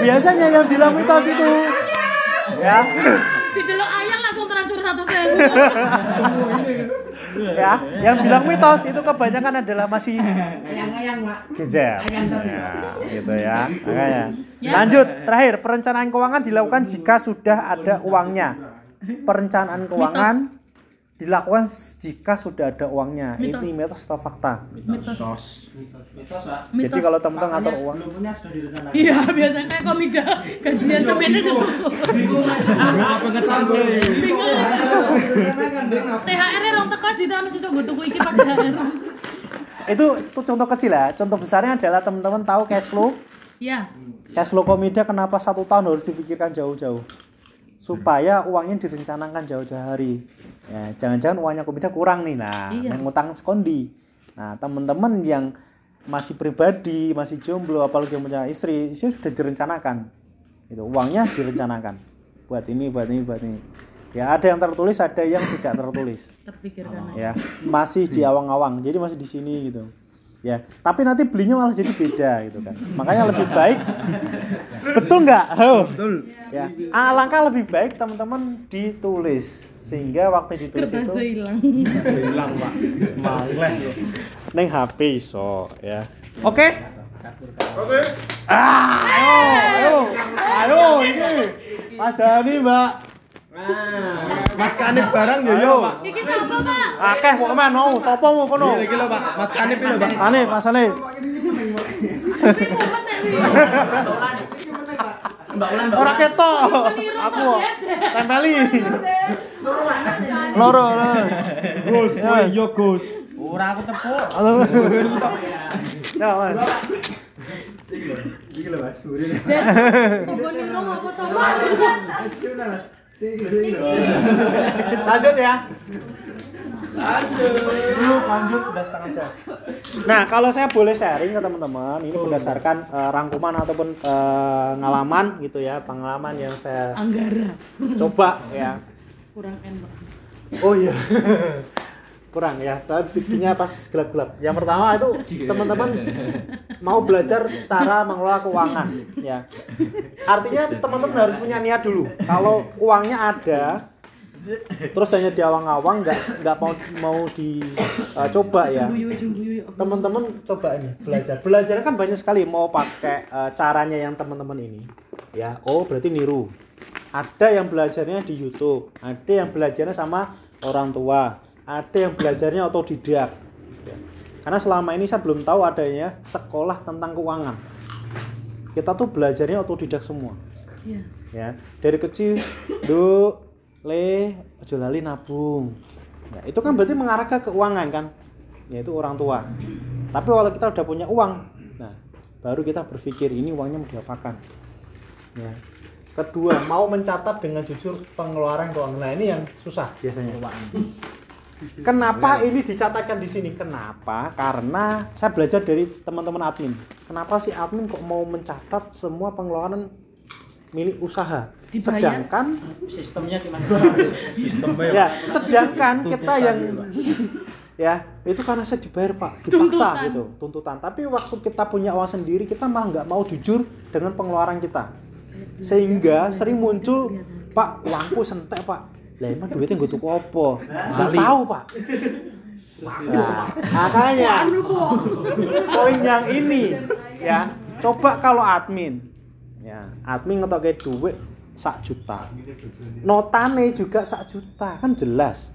Biasanya yang bilang mitos itu. Ya. Dijeluk transfer satu sewu. (laughs) Ya, yang bilang mitos itu kebanyakan adalah masih Ayang-ayang, Pak. kejar. Ya, gitu ya. Makanya. Lanjut, terakhir perencanaan keuangan dilakukan jika sudah ada uangnya. Perencanaan keuangan dilakukan jika sudah ada uangnya. Mitos. Ini mitos atau fakta? Mitos. Mitos, Pak. Jadi Mitos. kalau teman-teman ngatur uang. Iya, biasanya kayak komida gajian cemennya sesuatu. THR nya rong teko sih anu cocok gue tuku iki pas THR. itu itu contoh kecil ya. Contoh besarnya adalah teman-teman tahu cash flow Iya. Cash flow komida kenapa satu tahun harus dipikirkan jauh-jauh? Supaya uangnya direncanakan jauh-jauh hari. Ya, jangan-jangan uangnya komida kurang nih. Nah, Iya. yang ngutang skondi. Nah, teman-teman yang masih pribadi, masih jomblo, apalagi yang punya istri, itu sudah direncanakan. Itu uangnya direncanakan. Buat ini, buat ini, buat ini. Ya, ada yang tertulis, ada yang tidak tertulis Terpikirkan aja. ya masih di awang-awang jadi masih di sini gitu ya tapi nanti belinya malah jadi beda gitu kan makanya lebih baik betul nggak oh. Betul. ya alangkah lebih baik teman-teman ditulis sehingga waktu ditulis itu Kertasnya hilang. Hilang, Pak. Semangat. neng HP iso ya oke oke ah ayo ayo ayo ini Mas Hani Mbak Mas Kanip barang yo yo. Iki sapa, Pak? akeh kok men mau sapa mau kono Iki lho, Pak. Mas Kanip lho, Pak. Ane Mas Ane Iki Mbak Ulan, Mbak ora ketok aku tempeli loro loro Gus, iya Gus. Ora aku tepuk. ya mas Iki lho, Mas. Suri. Kok niro apa to, Pak? Sudah, Mas. Lanjut ya lanjut lanjut udah setengah jam nah kalau saya boleh sharing ke teman-teman ini berdasarkan eh, rangkuman ataupun eh, ngalaman gitu ya pengalaman yang saya Anggara. coba ya Kurang enak. Oh iya. Kurang ya. Tapi bikinnya pas gelap-gelap. Yang pertama itu (laughs) teman-teman (laughs) mau belajar cara mengelola keuangan ya. Artinya teman-teman harus punya niat dulu. Kalau uangnya ada terus hanya di awang-awang nggak nggak mau mau dicoba ya Jumbuyu jumbuyu. teman-teman coba ini belajar belajar kan banyak sekali mau pakai eh, caranya yang teman-teman ini ya oh berarti niru ada yang belajarnya di YouTube ada yang belajarnya sama orang tua ada yang belajarnya otodidak. Ya. karena selama ini saya belum tahu adanya sekolah tentang keuangan. Kita tuh belajarnya otodidak semua. Iya. ya dari kecil do le ojo lali nabung. Ya, itu kan berarti mengarah ke keuangan kan? Yaitu orang tua. Tapi kalau kita udah punya uang nah baru kita berpikir ini uangnya mau diapakan. Ya. Kedua mau mencatat dengan jujur pengeluaran keuangan. Nah ini yang susah biasanya Kenapa ini dicatatkan di sini? Kenapa? Karena saya belajar dari teman-teman admin. Kenapa sih admin kok mau mencatat semua pengeluaran milik usaha? Dibayar? Sedangkan Sistemnya gimana? (laughs) Sistemnya ya, sedangkan kita yang ya itu karena saya dibayar pak, dipaksa Tuntutan. gitu, tuntutan. Tapi waktu kita punya uang sendiri, kita malah nggak mau jujur dengan pengeluaran kita, sehingga sering muncul pak uangku sentek pak, lah emang duitnya gue tuku apa? Nggak tahu pak. Nah, makanya. Poin yang ini ya. Coba kalau admin. Ya admin ngetoke duit sak juta. Notane juga sak juta kan jelas.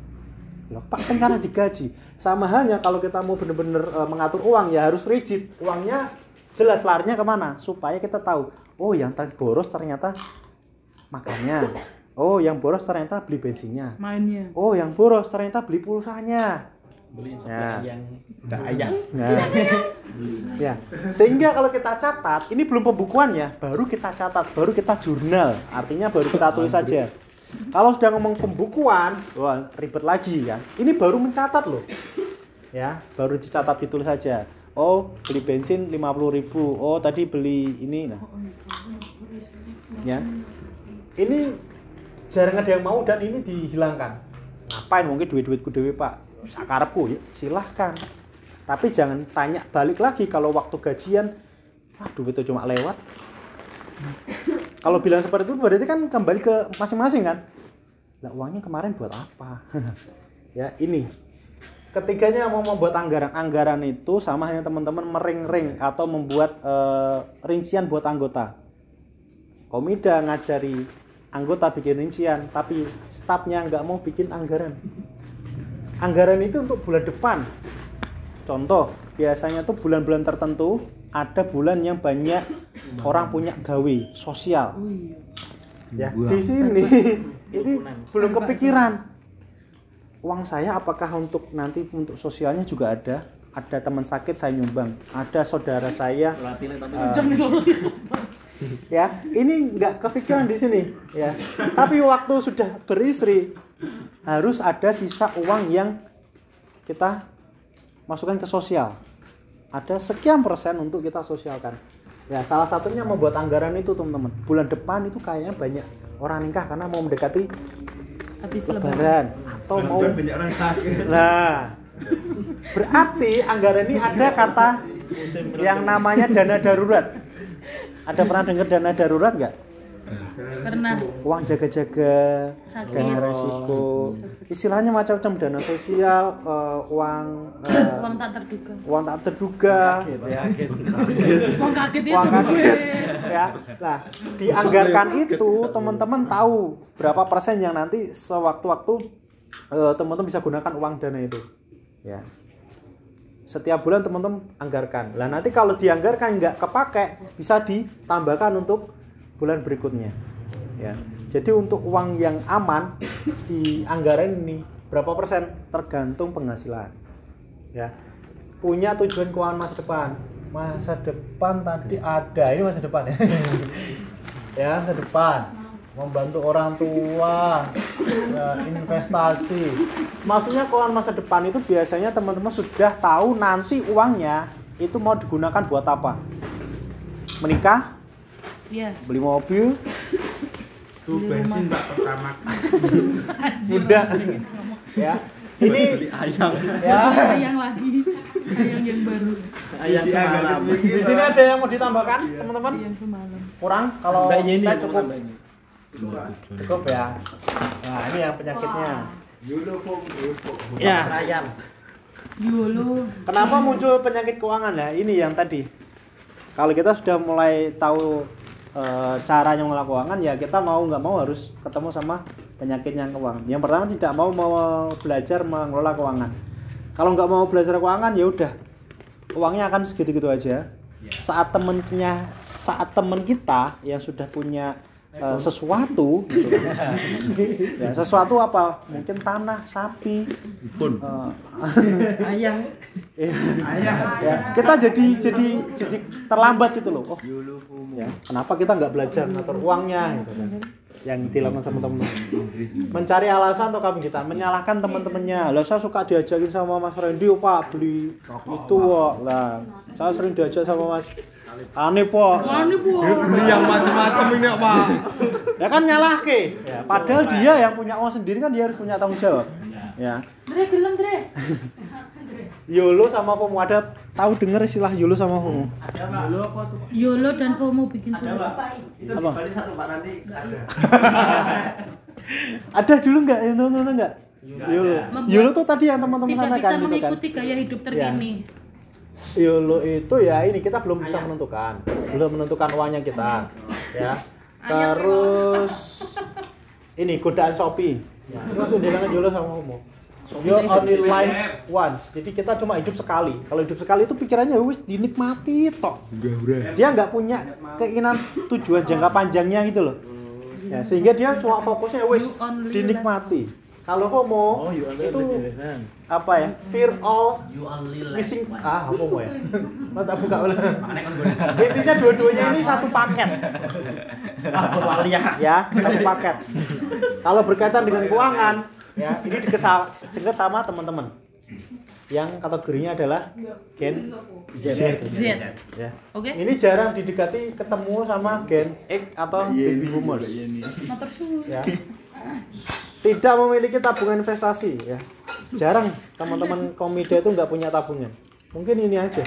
Loh, Pak kan karena digaji. Sama halnya kalau kita mau bener-bener eh, mengatur uang ya harus rigid. Uangnya jelas larinya ke mana? Supaya kita tahu oh yang tadi boros ternyata makannya oh yang boros ternyata beli bensinnya Mainnya. oh yang boros ternyata beli pulsanya Beliin Ya. yang Enggak ayang. Nah, ya, sehingga kalau kita catat, ini belum pembukuan ya, baru kita catat, baru kita jurnal, artinya baru kita tulis saja. Kalau sudah ngomong pembukuan, wah ribet lagi kan. Ini baru mencatat loh, ya, baru dicatat ditulis saja. Oh, beli bensin 50.000 Oh, tadi beli ini, nah, ya. ini jarang ada yang mau dan ini dihilangkan. Ngapain? Mungkin duit-duitku dewi pak. Sakarepku ya silahkan. Tapi jangan tanya balik lagi kalau waktu gajian wah duitnya cuma lewat. Kalau bilang seperti itu berarti kan kembali ke masing-masing kan? Lah uangnya kemarin buat apa? (laughs) Ya ini. Ketiganya mau membuat anggaran. Anggaran itu sama hanya teman-teman mering-ring atau membuat eh, rincian buat anggota. Komida ngajari anggota bikin rincian tapi stafnya nggak mau bikin anggaran. Anggaran itu untuk bulan depan. Contoh biasanya tuh bulan-bulan tertentu ada bulan yang banyak orang punya gawe sosial. Ya di sini. Ini belum kepikiran. Uang saya apakah untuk nanti untuk sosialnya juga ada? Ada teman sakit saya nyumbang ada saudara saya. Eh, ya ini nggak kepikiran di sini ya tapi waktu sudah beristri harus ada sisa uang yang kita masukkan ke sosial ada sekian persen untuk kita sosialkan ya salah satunya membuat anggaran itu teman-teman bulan depan itu kayaknya banyak orang nikah karena mau mendekati Habis lebaran. lebaran atau mau banyak orang sakit. Nah, berarti anggaran ini ada kata yang namanya dana darurat. Ada pernah dengar dana darurat nggak? Pernah. Uang jaga-jaga, dana resiko. Istilahnya macam-macam dana sosial, eh, uang eh, Uang tak terduga. uang tak terduga, ya. Uang kaget itu uang kaget, ya. Nah, dianggarkan itu teman-teman tahu berapa persen yang nanti sewaktu-waktu eh, teman-teman bisa gunakan uang dana itu, ya. Setiap bulan teman-teman anggarkan. Lah nanti kalau dianggarkan nggak kepake, bisa ditambahkan untuk bulan berikutnya, ya. Jadi untuk uang yang aman (coughs) di anggaran ini berapa persen? Tergantung penghasilan, ya. Punya tujuan keuangan masa depan. Masa depan tadi ada ini masa depan ya. (laughs) Ya masa depan membantu orang tua ya, investasi. Maksudnya keuangan masa depan itu biasanya teman-teman sudah tahu nanti uangnya itu mau digunakan buat apa? Menikah? Iya. beli mobil? Tuh bensin mbak pertama. muda ya. Ini ayam. Ya. Ayang lagi. Ayang yang baru. ayam semalam. di sini ada yang mau ditambahkan teman-teman? Ayang semalam. kurang? Kalau saya cukup. nambahin. Cukup ya. Nah ini yang penyakitnya. Yulu yulu ya. Ayam. Yolo. kenapa muncul penyakit keuangan? Ya ini yang tadi. Kalau kita sudah mulai tahu eh, caranya mengelola keuangan ya kita mau nggak mau harus ketemu sama penyakit yang keuangan. Yang pertama tidak mau mau belajar mengelola keuangan. Kalau nggak mau belajar keuangan ya udah. Uangnya akan segitu-gitu aja. Saat temennya saat temen kita yang sudah punya eh, sesuatu gitu. (laughs) Ya, sesuatu apa? Mungkin tanah sapi. Pun eh, (laughs) Ayam. Iya. ya kita jadi jadi jadi terlambat gitu loh. Oh ya kenapa kita nggak belajar ngatur uangnya gitu kan? Yang dilakukan sama temen. Mencari alasan atau kami kita? Menyalahkan teman-temannya lah saya suka diajakin sama Mas Randy pak beli itu kok lah saya sering diajak sama Mas aneh po Ani bu. beli yang macam-macam ini pak. Ya kan nyalah ke ya, padahal dia yang punya uang sendiri kan dia harus punya tanggung jawab. Ya. Dre gelem Dre. (laughs) YOLO sama FOMO. Ada tahu dengar istilah YOLO sama FOMO? Ada apa tuh? Yolo dan FOMO bikin Ada mbak. Itu Apa? Satu pak. Nanti ada. (laughs) ada dulu nggak? Yang nonton nggak? YOLO. YOLO tuh tadi yang teman-teman Tidak sana bisa kan gitu kan? mengikuti gaya hidup terkini. YOLO itu ya ini kita belum bisa menentukan belum menentukan uangnya kita ya terus ini godaan Shopee ya, itu langsung bilang YOLO sama FOMO You only live once. Jadi kita cuma hidup sekali. Kalau hidup sekali itu pikirannya wis dinikmati tok. Dia nggak punya keinginan tujuan jangka panjangnya gitu loh. Ya, sehingga dia cuma fokusnya wis dinikmati. Kalau FOMO itu apa ya? Fear of missing ah apa FOMO ya? Mata buka ulang. Intinya dua-duanya ini satu paket Apa walia? ya, satu paket. Kalau berkaitan dengan keuangan, ya ini dikesal dengar sama teman-teman. yang kategorinya adalah gen Z. Z. Ya. Oke. Ini jarang didekati ketemu sama gen X atau baby boomers. Ya. Tidak memiliki tabungan investasi ya. Jarang teman-teman komida itu nggak punya tabungan. Mungkin ini aja.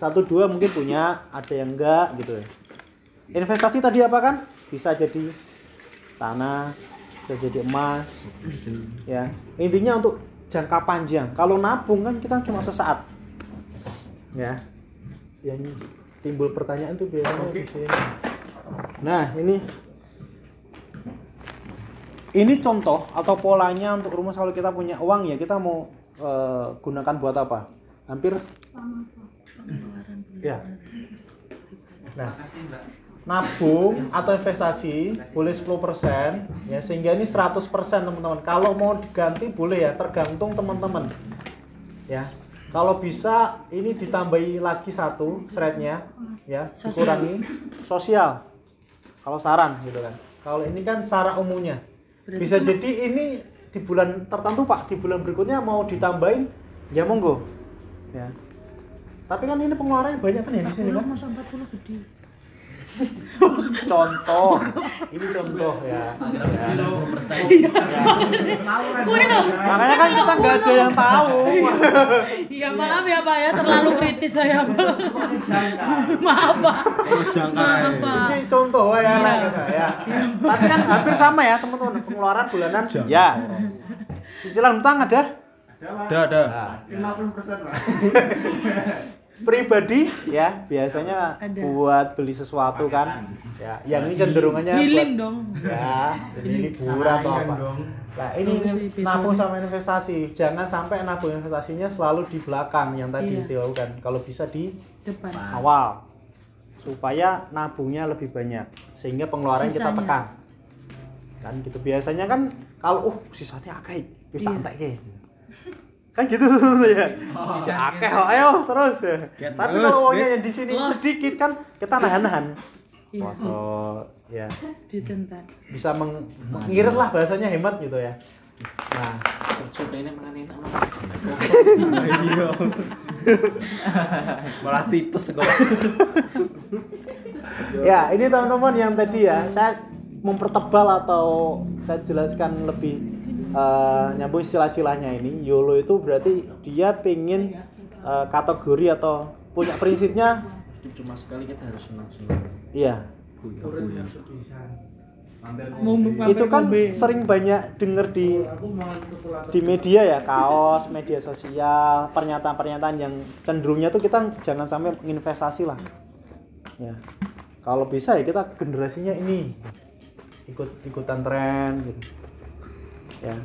Satu dua mungkin punya, ada yang enggak gitu ya. Investasi tadi apa kan? Bisa jadi tanah, bisa jadi emas. Ya. Intinya untuk jangka panjang. Kalau nabung kan kita cuma sesaat. Ya. Yang timbul pertanyaan tuh biasanya di sini. Nah, ini ini contoh atau polanya untuk rumus kalau kita punya uang ya kita mau eh, gunakan buat apa? Hampir ya. Nah, nabung atau investasi boleh 10% ya sehingga ini 100% teman-teman. Kalau mau diganti boleh ya tergantung teman-teman. Ya. Kalau bisa ini ditambahi lagi satu threadnya ya, dikurangi sosial. Kalau saran gitu kan. Kalau ini kan secara umumnya. Berarti Bisa jadi ini di bulan tertentu Pak, di bulan berikutnya mau ditambahin ya monggo. Ya. Tapi kan ini pengeluarannya banyak kan ya di sini kan? masa 40 gede. Contoh. (laughs) Ini contoh ya. Loh. Makanya kan kita nggak ada yang tahu. Iya maaf ya Pak ya, terlalu kritis saya Pak. maaf Pak. Maaf Pak. Ini contoh ya. Iya. ya. Tapi kan hampir sama ya teman-teman pengeluaran bulanan. Ya. Cicilan utang ada? Ada, ada. Nah, 50% lah. (laughs) pribadi ya biasanya Ada. buat beli sesuatu kan. Ya, yang ini cenderungannya Healing buat dong. ya, (laughs) jadi liburan atau apa. Nah, ini ini nabung sama investasi. Jangan sampai nabung investasinya selalu di belakang yang tadi Iya. dilakukan. Kalau bisa di Depan. awal supaya nabungnya lebih banyak sehingga pengeluaran kita Sisanya. tekan kan gitu biasanya kan kalau uh sisanya akeh wis tak Iya. Kan gitu ya sisa akeh kok ayo terus ya tapi terus, kalau uangnya Wit. yang di sini sedikit kan kita nahan-nahan Iya. Poso, ya Ditentang. bisa meng mengirit lah bahasanya hemat gitu ya nah Coba ini makan enak Mas. Iya. (laughs) Malah tipes kok. (laughs) Ya, ini teman-teman yang tadi ya, saya mempertebal atau saya jelaskan lebih eh, nyambung istilah-istilahnya ini. YOLO itu berarti dia pengen eh, kategori atau punya prinsipnya, Cuma sekali kita harus senang-senang. iya. Itu kan sering banyak denger di di media ya, kaos, media sosial, pernyataan-pernyataan yang cenderungnya tuh kita jangan sampai investasi lah. Ya. Kalau bisa ya kita generasinya ini ikut ikutan tren gitu. Ya.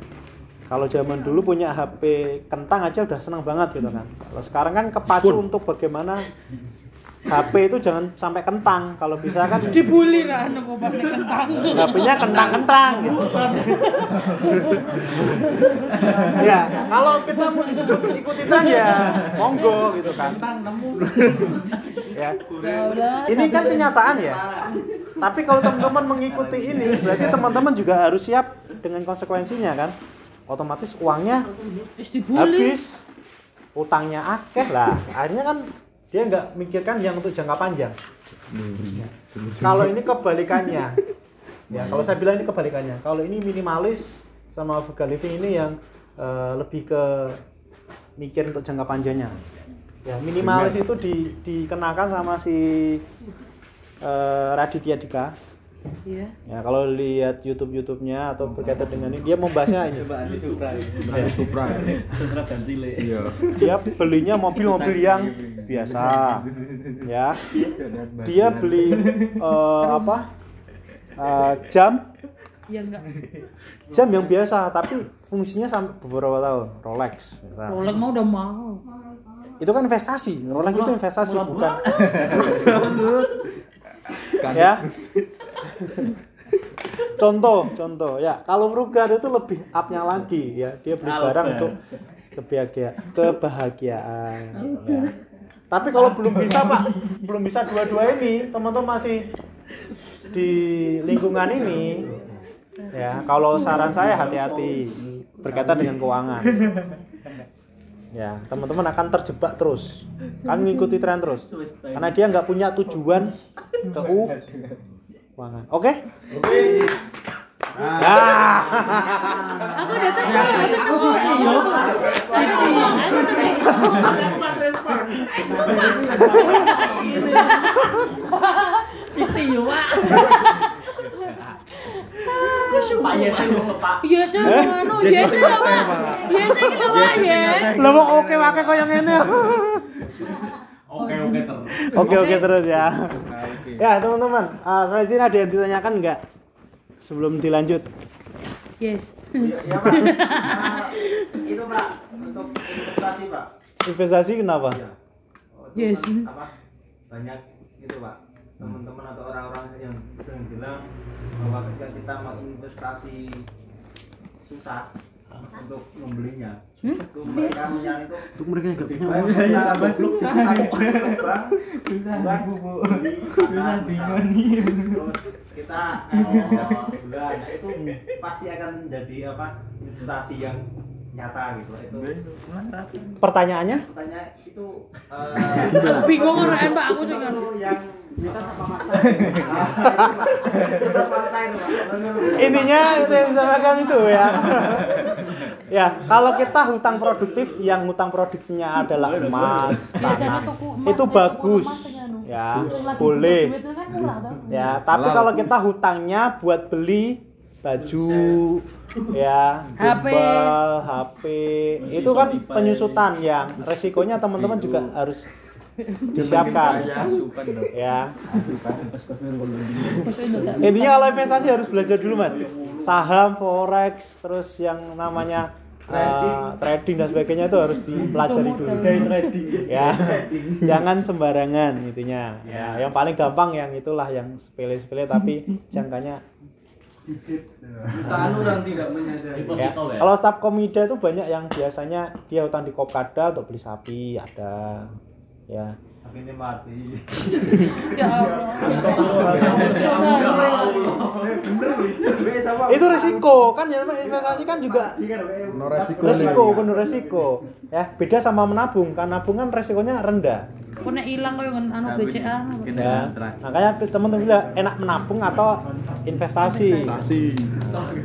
Kalau zaman dulu punya HP kentang aja udah senang banget gitu kan. Kalau sekarang kan kepacu untuk bagaimana HP itu jangan sampai kentang. Kalau bisa kan Dibully lah anak obat kentang. HP-nya kentang-kentang gitu. (laughs) ya, kalau kita mau disebut ikuti tren ya monggo gitu kan. (laughs) ya. Ya. Ini kan kenyataan ya. Tapi kalau teman-teman mengikuti ini, berarti teman-teman juga harus siap dengan konsekuensinya kan. Otomatis uangnya habis, utangnya akeh lah. Akhirnya kan dia nggak mikirkan yang untuk jangka panjang. Ya. Kalau ini kebalikannya, ya kalau saya bilang ini kebalikannya. Kalau ini minimalis sama frugal living ini yang eh, lebih ke mikir untuk jangka panjangnya. Ya minimalis itu di, dikenakan sama si eh, Raditya Dika. Iya. Ya kalau lihat YouTube YouTube-nya atau berkaitan dengan ini dia membahasnya ini. Coba Andi Supra. Ada Supra. Supra dan Sile. Iya. Dia belinya mobil-mobil yang biasa. Ya. Dia beli eh, apa? Eh, jam Ya enggak. jam yang biasa tapi fungsinya sampai beberapa tahun Rolex misal. Rolex mau udah mau. itu kan investasi Rolex itu investasi Mulat bukan Kan. (laughs) ya. Contoh contoh. Ya kalau frugal itu lebih upnya lagi ya. Dia beli barang untuk kebahagiaan kebahagiaan. Ya. tapi kalau belum bisa pak belum bisa dua-dua ini teman-teman masih di lingkungan ini ya. Kalau saran saya hati-hati. Berkaitan dengan keuangan Ya, teman-teman akan terjebak terus. Kan ngikuti tren terus. Karena dia nggak punya tujuan keuangan. Oke? Oke. Ya. Aku udah tahu, aku tahu. Siti yo, Pak. Pak Yesen ngomong, Pak. Yes, anu, yes, apa? Yes, kita Pak, yes. Lah wong oke wae koyo ngene. Oke oke terus. Oke oke terus ya. Ya teman-teman, uh, sampai sini ada yang ditanyakan nggak sebelum dilanjut? Yes. Iya, iya, Pak. Ah, Itu, Pak, untuk investasi, Pak. Investasi kenapa? Iya. Oh, Yes. kan apa? Banyak itu, Pak. Teman-teman atau orang-orang yang sering bilang bahwa ketika kita mau investasi susah untuk membelinya. Itu mereka punya itu Untuk mereka yang gak punya uang. kita goblok sih. Susah Bang. Makan, Terus kita eh, bulan nah, itu pasti akan jadi apa? Investasi yang nyata gitu. Itu Pertanyaannya? pertanyaan itu (laughs) eh, Aku bingung orang Pak, aku juga. yang. Intinya itu yang disampaikan itu ya. ya, kalau kita hutang produktif yang hutang produktifnya adalah emas, Biasanya tanah, tuku emas, itu eh, bagus. Ya, lagi boleh. kan. Ya, tapi kalau kita hutangnya buat beli baju ya, HP. HP, itu kan penyusutan yang resikonya teman-teman juga harus disiapkan. Ya. Tak. Intinya kalau investasi harus belajar dulu mas. Saham, forex, terus yang namanya uh, trading dan sebagainya itu harus dipelajari dulu. Ya, jangan sembarangan intinya. Ya, yang paling gampang yang itulah yang sepele-sepele tapi jangkanya. Jutaan orang tidak menyadari. Ya. Kalau staf komida itu banyak yang biasanya dia utang di Kopkada untuk beli sapi ada. Ya. Tapi ini mati. (laughs) Ya Allah. Itu risiko kan ya investasi kan juga No resiko. resiko penuh resiko ya beda sama menabung kan nabung kan resikonya rendah Kok nek ilang koyo ngen- anu BCA. ya makanya teman-teman bilang enak menabung atau investasi Investasi.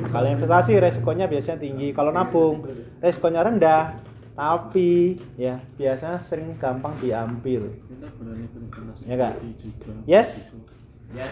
kalau investasi resikonya biasanya tinggi kalau nabung resikonya rendah tapi ya biasanya sering gampang diambil ya kak yes Yes.